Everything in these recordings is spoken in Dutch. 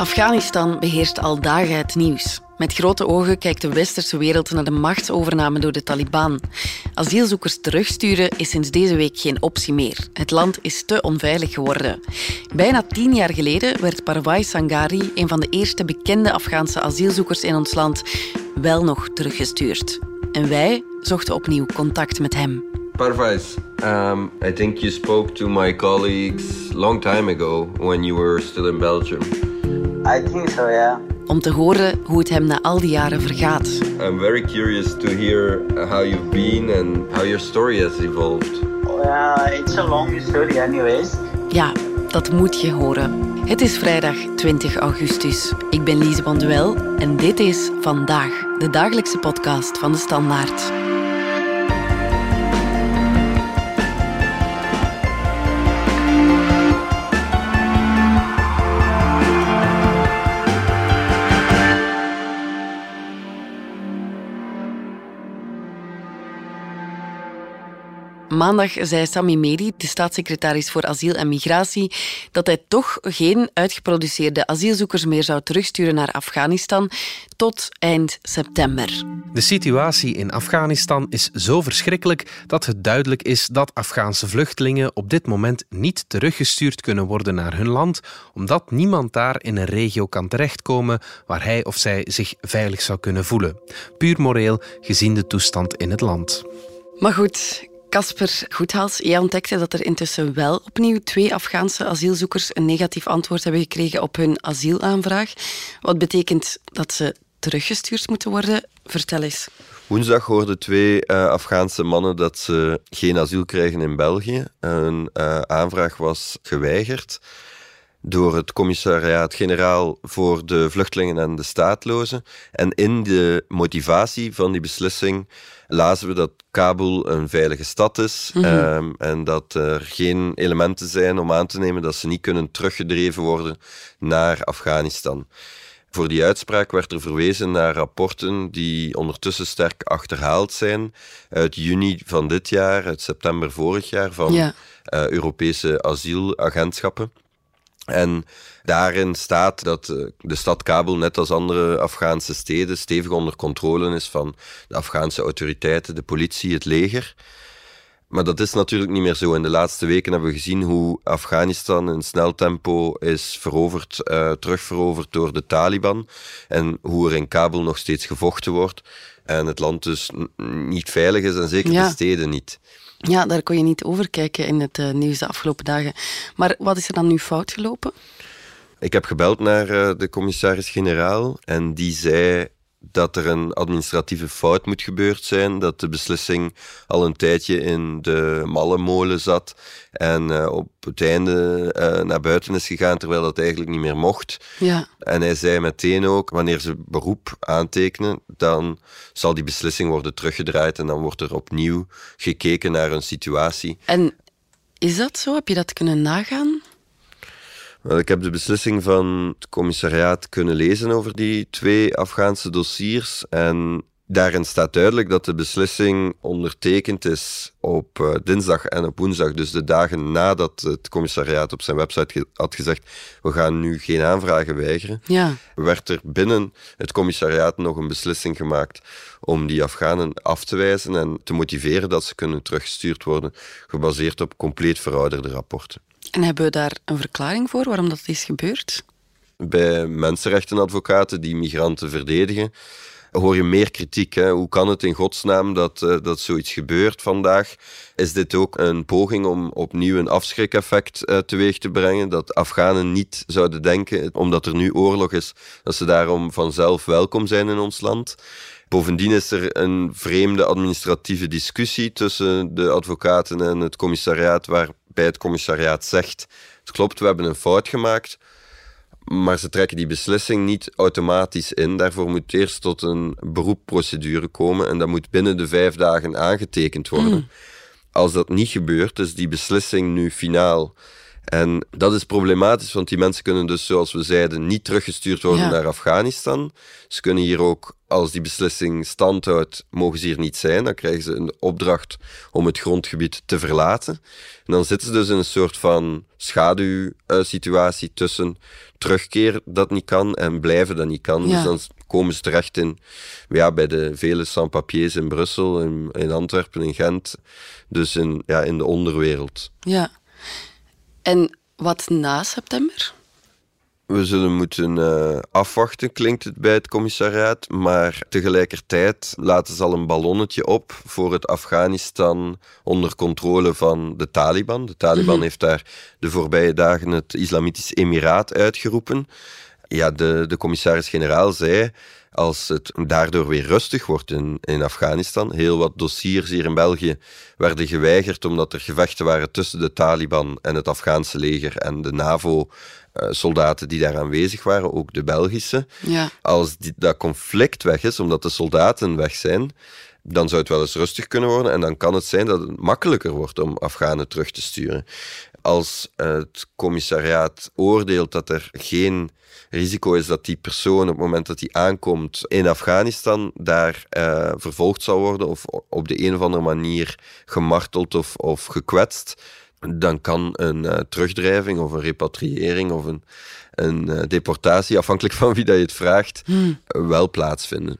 Afghanistan beheerst al dagen het nieuws. Met grote ogen kijkt de westerse wereld naar de machtsovername door de Taliban. Asielzoekers terugsturen is sinds deze week geen optie meer. Het land is te onveilig geworden. Bijna tien jaar geleden werd Parvai Sangari, een van de eerste bekende Afghaanse asielzoekers in ons land, wel nog teruggestuurd. En wij zochten opnieuw contact met hem. Parvais, um, I think you spoke to my colleagues long time ago when you were still in Belgium. I think so, yeah. Om te horen hoe het hem na al die jaren vergaat. I'm very curious to hear how you've been and how your story has evolved. Well, it's a long story, anyways. Ja, dat moet je horen. Het is vrijdag 20 augustus. Ik ben Lise Bonduel en dit is Vandaag, de dagelijkse podcast van de Standaard. Maandag zei Sami Medi, de staatssecretaris voor asiel en migratie, dat hij toch geen uitgeproduceerde asielzoekers meer zou terugsturen naar Afghanistan tot eind september. De situatie in Afghanistan is zo verschrikkelijk dat het duidelijk is dat Afghaanse vluchtelingen op dit moment niet teruggestuurd kunnen worden naar hun land, omdat niemand daar in een regio kan terechtkomen waar hij of zij zich veilig zou kunnen voelen. Puur moreel gezien de toestand in het land. Maar goed, Casper Goedhals, jij ontdekte dat er intussen wel opnieuw twee Afghaanse asielzoekers een negatief antwoord hebben gekregen op hun asielaanvraag. Wat betekent dat ze teruggestuurd moeten worden? Vertel eens. Woensdag hoorden twee uh, Afghaanse mannen dat ze geen asiel krijgen in België. Hun uh, aanvraag was geweigerd door het commissariaat-generaal voor de vluchtelingen en de staatlozen. En in de motivatie van die beslissing lazen we dat Kabul een veilige stad is mm -hmm. en dat er geen elementen zijn om aan te nemen dat ze niet kunnen teruggedreven worden naar Afghanistan. Voor die uitspraak werd er verwezen naar rapporten die ondertussen sterk achterhaald zijn uit juni van dit jaar, uit september vorig jaar van ja. uh, Europese asielagentschappen. En daarin staat dat eh, de stad Kabul, net als andere Afghaanse steden, stevig onder controle is van de Afghaanse autoriteiten, de politie, het leger. Maar dat is natuurlijk niet meer zo. In de laatste weken hebben we gezien hoe Afghanistan in snel tempo is veroverd, uh, terugveroverd door de Taliban. En hoe er in Kabul nog steeds gevochten wordt. En het land dus niet veilig is en zeker ja. de steden niet. Ja, daar kon je niet over kijken in het uh, nieuws de afgelopen dagen. Maar wat is er dan nu fout gelopen? Ik heb gebeld naar uh, de commissaris-generaal en die zei dat er een administratieve fout moet gebeurd zijn, dat de beslissing al een tijdje in de mallenmolen zat en uh, op het einde uh, naar buiten is gegaan, terwijl dat eigenlijk niet meer mocht. Ja. En hij zei meteen ook, wanneer ze beroep aantekenen, dan zal die beslissing worden teruggedraaid en dan wordt er opnieuw gekeken naar een situatie. En is dat zo? Heb je dat kunnen nagaan? Wel, ik heb de beslissing van het commissariaat kunnen lezen over die twee Afghaanse dossiers. En daarin staat duidelijk dat de beslissing ondertekend is op uh, dinsdag en op woensdag. Dus de dagen nadat het commissariaat op zijn website ge had gezegd: we gaan nu geen aanvragen weigeren. Ja. Werd er binnen het commissariaat nog een beslissing gemaakt om die Afghanen af te wijzen en te motiveren dat ze kunnen teruggestuurd worden, gebaseerd op compleet verouderde rapporten. En hebben we daar een verklaring voor waarom dat is gebeurd? Bij mensenrechtenadvocaten die migranten verdedigen, hoor je meer kritiek. Hè? Hoe kan het in godsnaam dat, uh, dat zoiets gebeurt vandaag? Is dit ook een poging om opnieuw een afschrikeffect uh, teweeg te brengen? Dat Afghanen niet zouden denken, omdat er nu oorlog is, dat ze daarom vanzelf welkom zijn in ons land? Bovendien is er een vreemde administratieve discussie tussen de advocaten en het commissariaat, waarbij het commissariaat zegt: Het klopt, we hebben een fout gemaakt. Maar ze trekken die beslissing niet automatisch in. Daarvoor moet eerst tot een beroepprocedure komen en dat moet binnen de vijf dagen aangetekend worden. Mm. Als dat niet gebeurt, is die beslissing nu finaal En dat is problematisch, want die mensen kunnen dus, zoals we zeiden, niet teruggestuurd worden Ja. naar Afghanistan. Ze kunnen hier ook, als die beslissing standhoudt, mogen ze hier niet zijn. Dan krijgen ze een opdracht om het grondgebied te verlaten. En dan zitten ze dus in een soort van schaduwsituatie tussen terugkeer dat niet kan en blijven dat niet kan. Ja. Dus dan komen ze terecht in, ja, bij de vele sans-papiers in Brussel, in, in Antwerpen, in Gent. Dus in, ja, in de onderwereld. Ja. En wat na september? We zullen moeten eh, afwachten, klinkt het bij het commissariaat. Maar tegelijkertijd laten ze al een ballonnetje op voor het Afghanistan onder controle van de Taliban. De Taliban heeft daar de voorbije dagen het Islamitisch Emiraat uitgeroepen. Ja, de, de commissaris-generaal zei, als het daardoor weer rustig wordt in, in Afghanistan, heel wat dossiers hier in België werden geweigerd omdat er gevechten waren tussen de Taliban en het Afghaanse leger en de NAVO-soldaten die daar aanwezig waren, ook de Belgische. Ja. Als die, dat conflict weg is, omdat de soldaten weg zijn, dan zou het wel eens rustig kunnen worden en dan kan het zijn dat het makkelijker wordt om Afghanen terug te sturen. Als het commissariaat oordeelt dat er geen risico is dat die persoon op het moment dat hij aankomt in Afghanistan daar eh, vervolgd zal worden of op de een of andere manier gemarteld of, of gekwetst, dan kan een eh, terugdrijving of een repatriëring of een, een eh, deportatie, afhankelijk van wie dat je het vraagt, wel plaatsvinden.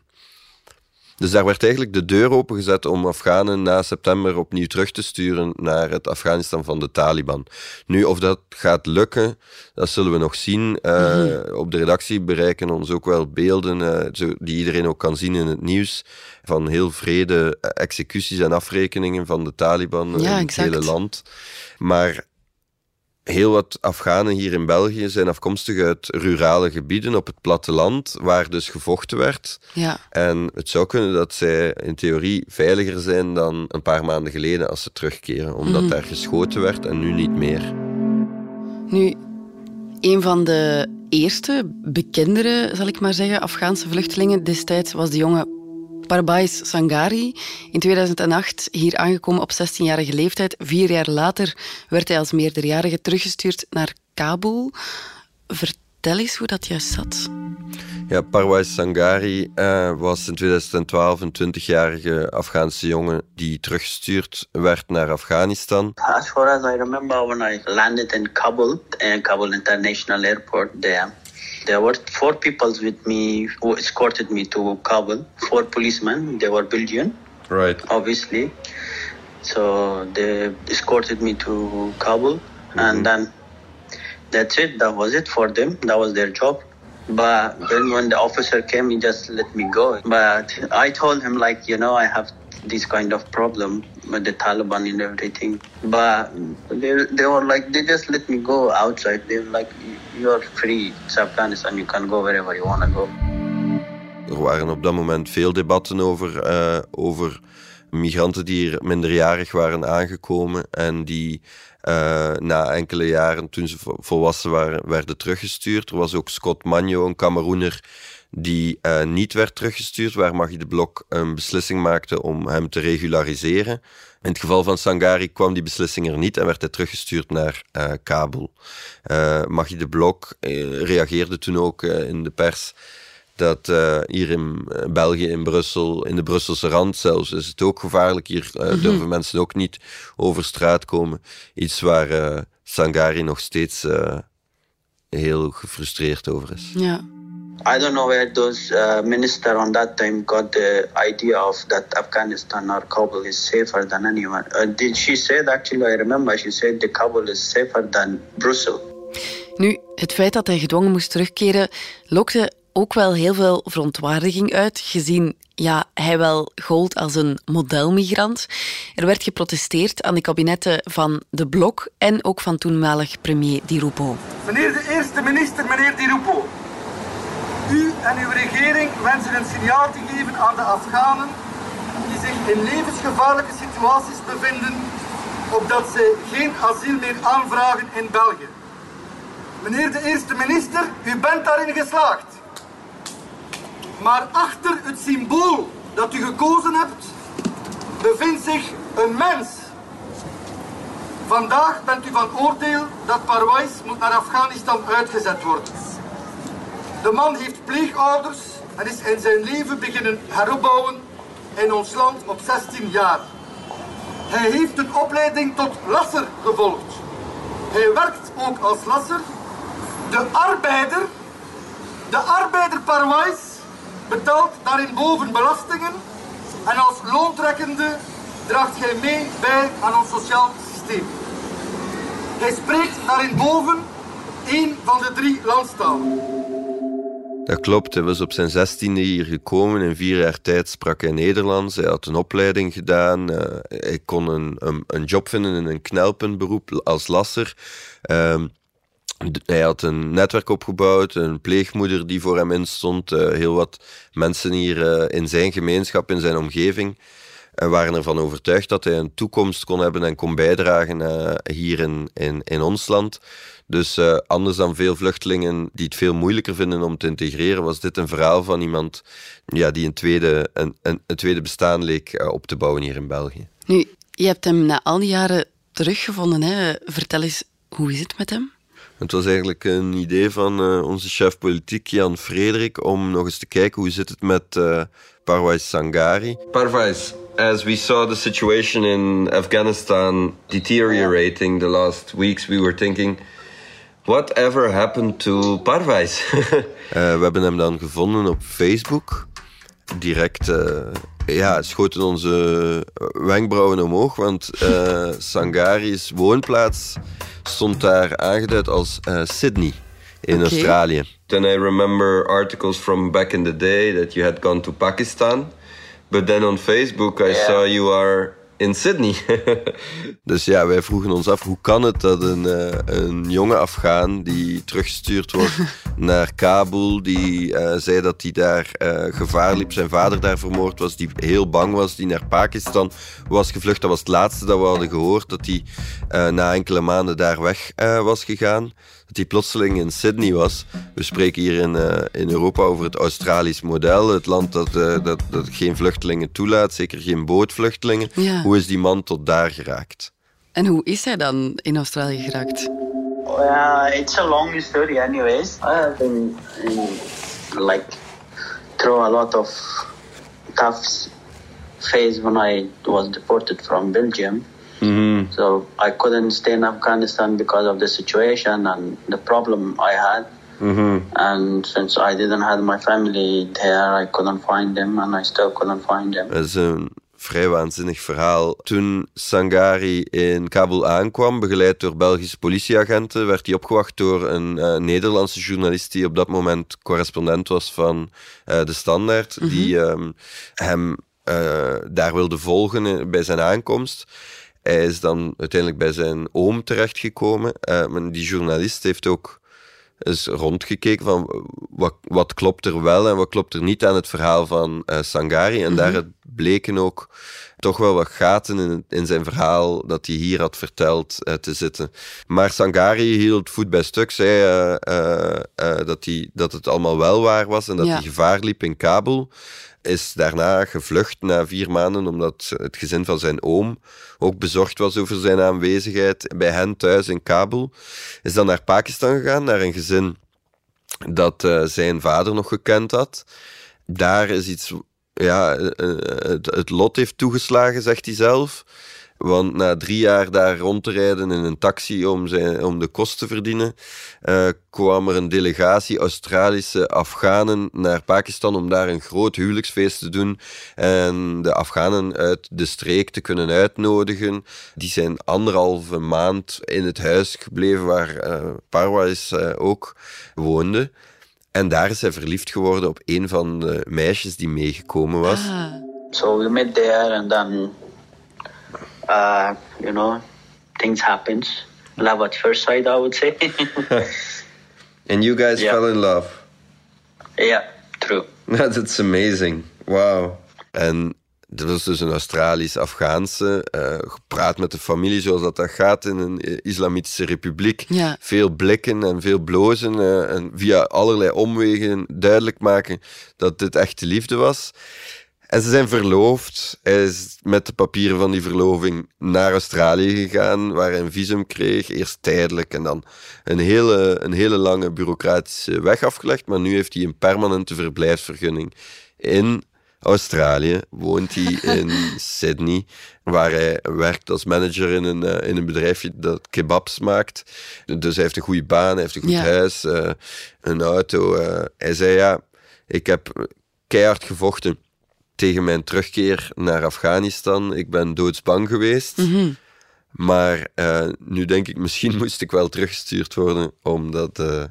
Dus daar werd eigenlijk de deur opengezet om Afghanen na september opnieuw terug te sturen naar het Afghanistan van de Taliban. Nu, of dat gaat lukken, dat zullen we nog zien. Eh, Op de redactie bereiken ons ook wel beelden eh, die iedereen ook kan zien in het nieuws van heel vrede eh, executies en afrekeningen van de Taliban Ja, in het exact. hele land. Maar heel wat Afghanen hier in België zijn afkomstig uit rurale gebieden op het platteland, waar dus gevochten werd. Ja. En het zou kunnen dat zij in theorie veiliger zijn dan een paar maanden geleden als ze terugkeren, omdat daar geschoten werd en nu niet meer. Nu, een van de eerste, bekendere, zal ik maar zeggen, Afghaanse vluchtelingen destijds was de jonge Parbais Sangari. In 2008 hier aangekomen op 16-jarige leeftijd. Vier jaar later werd hij als meerderjarige teruggestuurd naar Kabul. Vertel eens hoe dat juist zat. Ja, Parwais Sangari eh, was in 2012 een 20-jarige Afghaanse jongen die teruggestuurd werd naar Afghanistan. As far as I remember, when I landed in Kabul, uh, Kabul International Airport, there, there were four people with me who escorted me to Kabul. Four policemen. They were Belgian, Right. obviously. So they escorted me to Kabul, mm-hmm. and then that's it. That was it for them. That was their job. But then when the officer came, he just let me go. But I told him like, you know, I have this kind of problem with the Taliban and everything. But they, they were like, they just let me go outside. They were like, you're free. It's Afghanistan. You can go wherever you want to go. Er waren op dat moment veel debatten over, eh, over migranten die hier minderjarig waren aangekomen en die eh, na enkele jaren, toen ze vo- volwassen waren, werden teruggestuurd. Er was ook Scott Magno, een Cameroener, die eh, niet werd teruggestuurd, waar Maggie de Blok een beslissing maakte om hem te regulariseren. In het geval van Sangari kwam die beslissing er niet en werd hij teruggestuurd naar eh, Kabul. Eh Maggie de Blok reageerde toen ook in de pers dat eh, hier in eh, België, in Brussel, in de Brusselse rand zelfs, is het ook gevaarlijk. Hier eh, durven mensen ook niet over straat komen. Iets waar eh, Sangari nog steeds eh, heel gefrustreerd over is. Ja. I don't know where those uh, minister on that time got the idea of that Afghanistan or Kabul is safer than anyone. Uh, did she said actually? I remember she said the Kabul is safer than Brussels. Nu, het feit dat hij gedwongen moest terugkeren lokte ook wel heel veel verontwaardiging uit, gezien ja, hij wel gold als een modelmigrant. Er werd geprotesteerd aan de kabinetten van de Blok en ook van toenmalig premier Di Rupo. Meneer de eerste minister, meneer Di Rupo. U en uw regering wensen een signaal te geven aan de Afghanen die zich in levensgevaarlijke situaties bevinden, opdat ze geen asiel meer aanvragen in België. Meneer de eerste minister, u bent daarin geslaagd. Maar achter het symbool dat u gekozen hebt, bevindt zich een mens. Vandaag bent u van oordeel dat Parwais moet naar Afghanistan uitgezet worden. De man heeft pleegouders en is in zijn leven beginnen heropbouwen in ons land op 16 jaar. Hij heeft een opleiding tot lasser gevolgd. Hij werkt ook als lasser. De arbeider, de arbeider Parwais, betaalt daarin boven belastingen en als loontrekkende draagt hij mee bij aan ons sociaal systeem. Hij spreekt daarin boven één van de drie landstalen. Dat klopt, hij was op zijn zestiende hier gekomen. In vier jaar tijd sprak hij Nederlands. Hij had een opleiding gedaan. Uh, hij kon een, een, een, job vinden in een knelpuntberoep als lasser. Uh, hij had een netwerk opgebouwd, een pleegmoeder die voor hem instond. Uh, heel wat mensen hier uh, in zijn gemeenschap, in zijn omgeving, waren ervan overtuigd dat hij een toekomst kon hebben en kon bijdragen hier in, in, in ons land. Dus anders dan veel vluchtelingen die het veel moeilijker vinden om te integreren, was dit een verhaal van iemand ja, die een tweede, een, een, tweede bestaan leek op te bouwen hier in België. Nu, je hebt hem na al die jaren teruggevonden. Hè? Vertel eens, hoe is het met hem? Het was eigenlijk een idee van uh, onze chef politiek, Jan Frederik, om nog eens te kijken hoe zit het met uh, Parvais Sangari. Parvais, as we saw the situation in Afghanistan deteriorating the last weeks, we were thinking... Whatever happened to Parvais? uh, we hebben hem dan gevonden op Facebook. Direct ja, schoten onze wenkbrauwen omhoog, want uh, Sangari's woonplaats stond daar aangeduid als Sydney in okay. Australië. Then I remember articles from back in the day that you had gone to Pakistan. But then on Facebook I yeah. saw you are in Sydney. dus ja, wij vroegen ons af hoe kan het dat een, uh, een jonge Afghaan die teruggestuurd wordt naar Kabul, die uh, zei dat hij daar uh, gevaar liep, zijn vader daar vermoord was, die heel bang was, die naar Pakistan was gevlucht. Dat was het laatste dat we hadden gehoord, dat hij na enkele maanden daar weg was gegaan dat hij plotseling in Sydney was. We spreken hier in, uh, in Europa over het Australisch model. Het land dat, uh, dat, dat geen vluchtelingen toelaat, zeker geen bootvluchtelingen. Ja. Hoe is die man tot daar geraakt? En hoe is hij dan in Australië geraakt? Well, it's a long story anyways. I have been in, like through a lot of tough phase when I was deported from Belgium. Mm-hmm. So I couldn't stay in Afghanistan because of the situation and the problem I had. Mm-hmm. And since I didn't have my family there, I couldn't find them and I still couldn't find them. Dat is een vrij waanzinnig verhaal. Toen Sangari in Kabul aankwam, begeleid door Belgische politieagenten, werd hij opgewacht door een uh, Nederlandse journalist die op dat moment correspondent was van uh, De Standaard, mm-hmm. die um, hem uh, daar wilde volgen bij zijn aankomst. Hij is dan uiteindelijk bij zijn oom terechtgekomen. Uh, maar die journalist heeft ook eens rondgekeken van wat, wat klopt er wel en wat klopt er niet aan het verhaal van uh, Sangari. En mm -hmm. daar bleken ook toch wel wat gaten in, in zijn verhaal dat hij hier had verteld uh, te zitten. Maar Sangari hield voet bij stuk, zei dat, hij, dat het allemaal wel waar was en dat ja. hij gevaar liep in Kabul is daarna gevlucht na vier maanden, omdat het gezin van zijn oom ook bezorgd was over zijn aanwezigheid bij hen thuis in Kabul. Is dan naar Pakistan gegaan, naar een gezin dat uh, zijn vader nog gekend had. Daar is iets, ja, het, het lot heeft toegeslagen, zegt hij zelf. Want na drie jaar daar rond te rijden in een taxi om, zijn, om de kost te verdienen, uh, kwam er een delegatie Australische Afghanen naar Pakistan om daar een groot huwelijksfeest te doen en de Afghanen uit de streek te kunnen uitnodigen. Die zijn anderhalve maand in het huis gebleven waar uh, Parwais ook woonde. En daar is hij verliefd geworden op een van de meisjes die meegekomen was. Ah. So we met there and then uh, you know, things happens. Love at first sight, I would say. and you guys yeah. fell in love. Yeah, true. That's amazing. Wow. En dat was dus een Australisch-Afghaanse. Uh, gepraat met de familie zoals dat, dat gaat in een islamitische republiek. Ja. Veel blikken en veel blozen. Uh, en via allerlei omwegen duidelijk maken dat dit echte liefde was. En ze zijn verloofd. Hij is met de papieren van die verloving naar Australië gegaan, waar hij een visum kreeg. Eerst tijdelijk en dan een hele, een hele lange bureaucratische weg afgelegd. Maar nu heeft hij een permanente verblijfsvergunning in Australië. Woont hij in Sydney, waar hij werkt als manager in een, uh, in een bedrijfje dat kebabs maakt. Dus hij heeft een goede baan, hij heeft een goed Ja. huis, uh, een auto. Uh, hij zei ja, ik heb keihard gevochten tegen mijn terugkeer naar Afghanistan. Ik ben doodsbang geweest. Mhm. Maar uh, nu denk ik, misschien moest ik wel teruggestuurd worden, omdat, uh,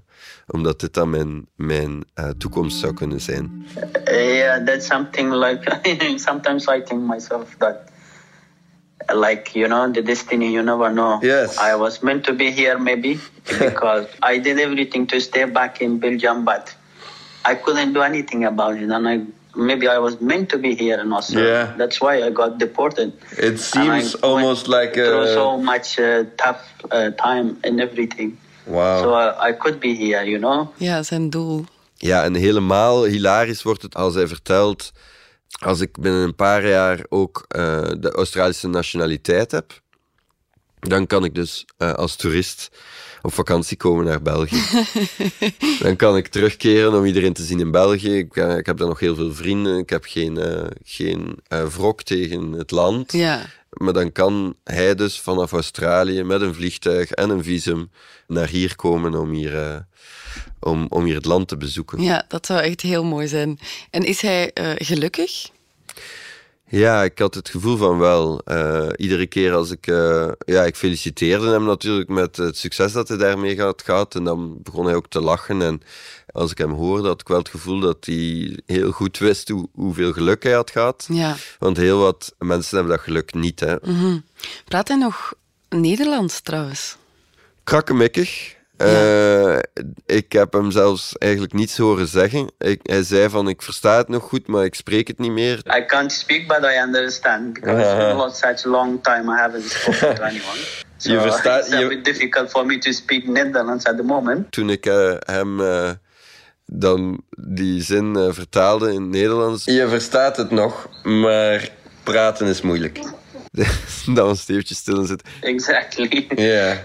omdat dit dan mijn, mijn uh, toekomst zou kunnen zijn. Yeah, that's something like sometimes I think myself that like you know the destiny you never know. Yes. I was meant to be here maybe because I did everything to stay back in Belgium, but I couldn't do anything about it, and I maybe I was meant to be here in Australia. Yeah. That's why I got deported. It seems And I almost went like through a... so much uh, tough uh, time and everything. Wow. So uh, I could be here, you know. Ja, zijn doel. Ja, en helemaal hilarisch wordt het als hij vertelt... Als ik binnen een paar jaar ook uh, de Australische nationaliteit heb, dan kan ik dus uh, als toerist op vakantie komen naar België. dan kan ik terugkeren om iedereen te zien in België. Ik, uh, ik heb daar nog heel veel vrienden. Ik heb geen, uh, geen wrok tegen het land. Ja. Maar dan kan hij dus vanaf Australië met een vliegtuig en een visum naar hier komen om hier, om, om hier het land te bezoeken. Ja, dat zou echt heel mooi zijn. En is hij gelukkig? Ja, ik had het gevoel van wel. Uh, iedere keer als ik... Uh, ja, ik feliciteerde hem natuurlijk met het succes dat hij daarmee had gehad. En dan begon hij ook te lachen. En als ik hem hoorde, had ik wel het gevoel dat hij heel goed wist hoe, hoeveel geluk hij had gehad. Ja. Want heel wat mensen hebben dat geluk niet. Hè. Mm -hmm. Praat hij nog Nederlands trouwens? Krakkemikkig. Ja. Uh, ik heb hem zelfs eigenlijk niets horen zeggen. Ik, hij zei van, ik versta het nog goed, maar ik spreek het niet meer. I can't speak, but I understand. Because uh -huh. it's been such a long time I haven't spoken to anyone. So je verstaat, it's a bit difficult for me to speak Netherlands at the moment. Toen ik uh, hem uh, dan die zin uh, vertaalde in het Nederlands... Je verstaat het nog, maar praten is moeilijk. Dan was het eventjes stil en zit. Exactly. Ja. Yeah.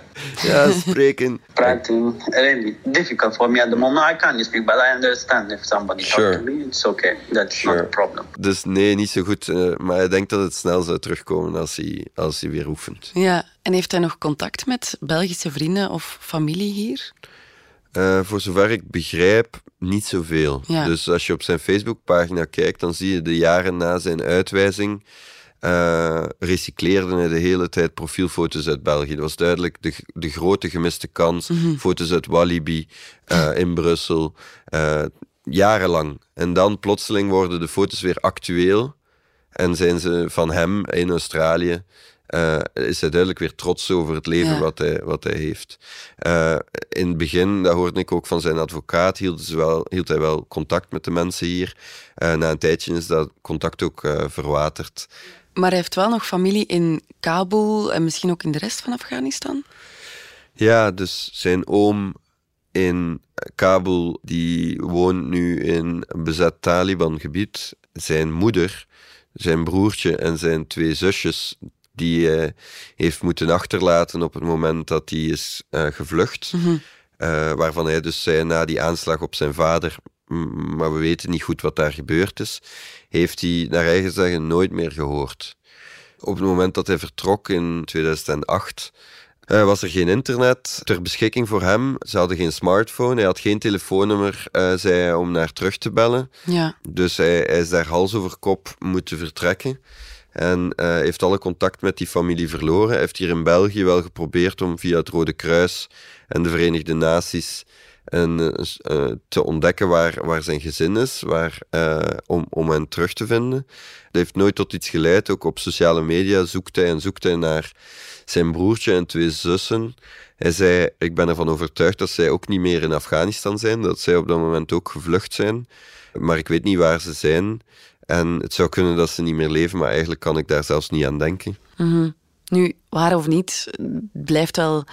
Ja, spreken. Praten, really difficult for me at the moment. I can't speak, but I understand if somebody sure. talks to me. It's okay. That's sure. not a problem. Dus nee, niet zo goed. Uh, maar ik denk dat het snel zou terugkomen als hij, als hij weer oefent. Ja, en heeft hij nog contact met Belgische vrienden of familie hier? Uh, voor zover ik begrijp, niet zoveel. Ja. Dus als je op zijn Facebookpagina kijkt, dan zie je de jaren na zijn uitwijzing uh, recycleerde hij de hele tijd profielfoto's uit België. Dat was duidelijk de, de grote gemiste kans. Mhm. Mm -hmm. Foto's uit Walibi, uh, in Brussel, uh, jarenlang. En dan plotseling worden de foto's weer actueel. En zijn ze van hem in Australië. Uh, is hij duidelijk weer trots over het leven Ja. wat, hij, wat hij heeft. Uh, in het begin, dat hoorde ik ook van zijn advocaat, hield, ze wel, hield hij wel contact met de mensen hier. Uh, na een tijdje is dat contact ook verwaterd. Maar hij heeft wel nog familie in Kabul en misschien ook in de rest van Afghanistan? Ja, dus zijn oom in Kabul, die woont nu in een bezet Taliban-gebied. Zijn moeder, zijn broertje en zijn twee zusjes, die hij heeft moeten achterlaten op het moment dat hij is uh, gevlucht. Mhm. Uh, waarvan hij dus zei na die aanslag op zijn vader, maar we weten niet goed wat daar gebeurd is, heeft hij naar eigen zeggen nooit meer gehoord. Op het moment dat hij vertrok in 2008 uh, was er geen internet ter beschikking voor hem. Ze hadden geen smartphone, hij had geen telefoonnummer, uh, zei hij, om naar terug te bellen. Ja. Dus hij, hij is daar hals over kop moeten vertrekken. En uh, heeft alle contact met die familie verloren. Hij heeft hier in België wel geprobeerd om via het Rode Kruis en de Verenigde Naties en, uh, te ontdekken waar, waar zijn gezin is, waar, uh, om, om hen terug te vinden. Dat heeft nooit tot iets geleid. Ook op sociale media zoekt hij en zoekt hij naar zijn broertje en twee zussen. Hij zei, ik ben ervan overtuigd dat zij ook niet meer in Afghanistan zijn, dat zij op dat moment ook gevlucht zijn. Maar ik weet niet waar ze zijn. En het zou kunnen dat ze niet meer leven, maar eigenlijk kan ik daar zelfs niet aan denken. -hmm. Nu, waar of niet, blijft wel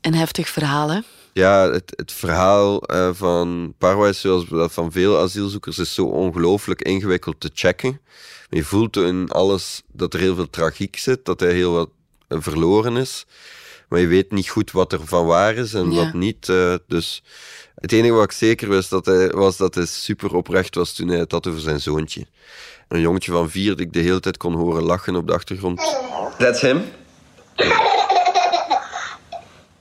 een heftig verhaal? Ja, het, het verhaal uh, van Parwise, zoals dat van veel asielzoekers, is zo ongelooflijk ingewikkeld te checken. Je voelt in alles dat er heel veel tragiek zit, dat hij heel wat eh, verloren is. Maar je weet niet goed wat er van waar is en wat niet. Uh, dus het enige wat ik zeker wist, dat hij, was dat hij super oprecht was toen hij het had over zijn zoontje. Een jongetje van vier dat ik de hele tijd kon horen lachen op de achtergrond. That's him?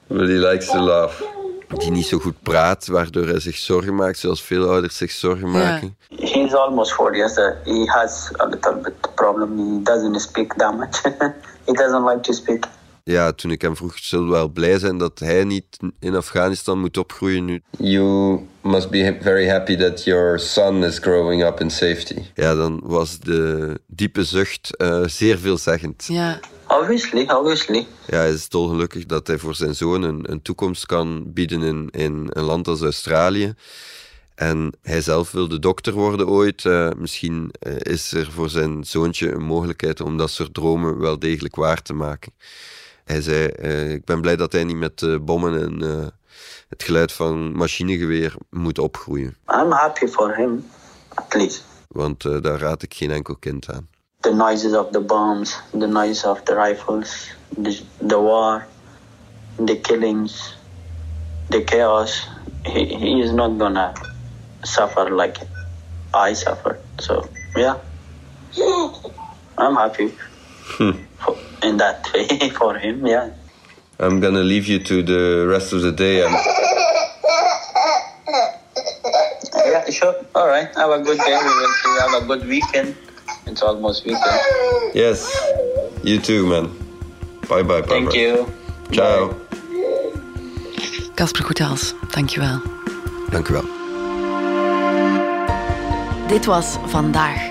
But he likes to laugh. Die niet zo goed praat, waardoor hij zich zorgen maakt, zoals veel ouders zich zorgen maken. Yeah. He's almost 40 years. He has a little bit problem. He doesn't speak that much. he doesn't like to speak ja, toen ik hem vroeg, zullen we wel blij zijn dat hij niet in Afghanistan moet opgroeien nu? You must be very happy that your son is growing up in safety. Ja, dan was de diepe zucht uh, zeer veelzeggend. Ja. Obviously, obviously. Ja, hij is dolgelukkig dat hij voor zijn zoon een, een toekomst kan bieden in, in een land als Australië. En hij zelf wilde dokter worden ooit. Uh, misschien uh, is er voor zijn zoontje een mogelijkheid om dat soort dromen wel degelijk waar te maken. Hij zei, uh, ik ben blij dat hij niet met uh, bommen en uh, het geluid van machinegeweer moet opgroeien. I'm happy for him, at least. Want daar raad ik geen enkel kind aan. The noises of the bombs, the noise of the rifles, the, the war, the killings, the chaos. He, he is not gonna suffer like I suffered. So, yeah. I'm happy. Hm. in that way for him. Yeah. I'm gonna leave you to the rest of the day. I'm... Yeah, sure. All right. Have a good day. We will have a good weekend. It's almost weekend. Yes. You too, man. Bye bye. Thank you. Ciao. Casper Goethals, dankjewel. Dankjewel. Dit was Vandaag,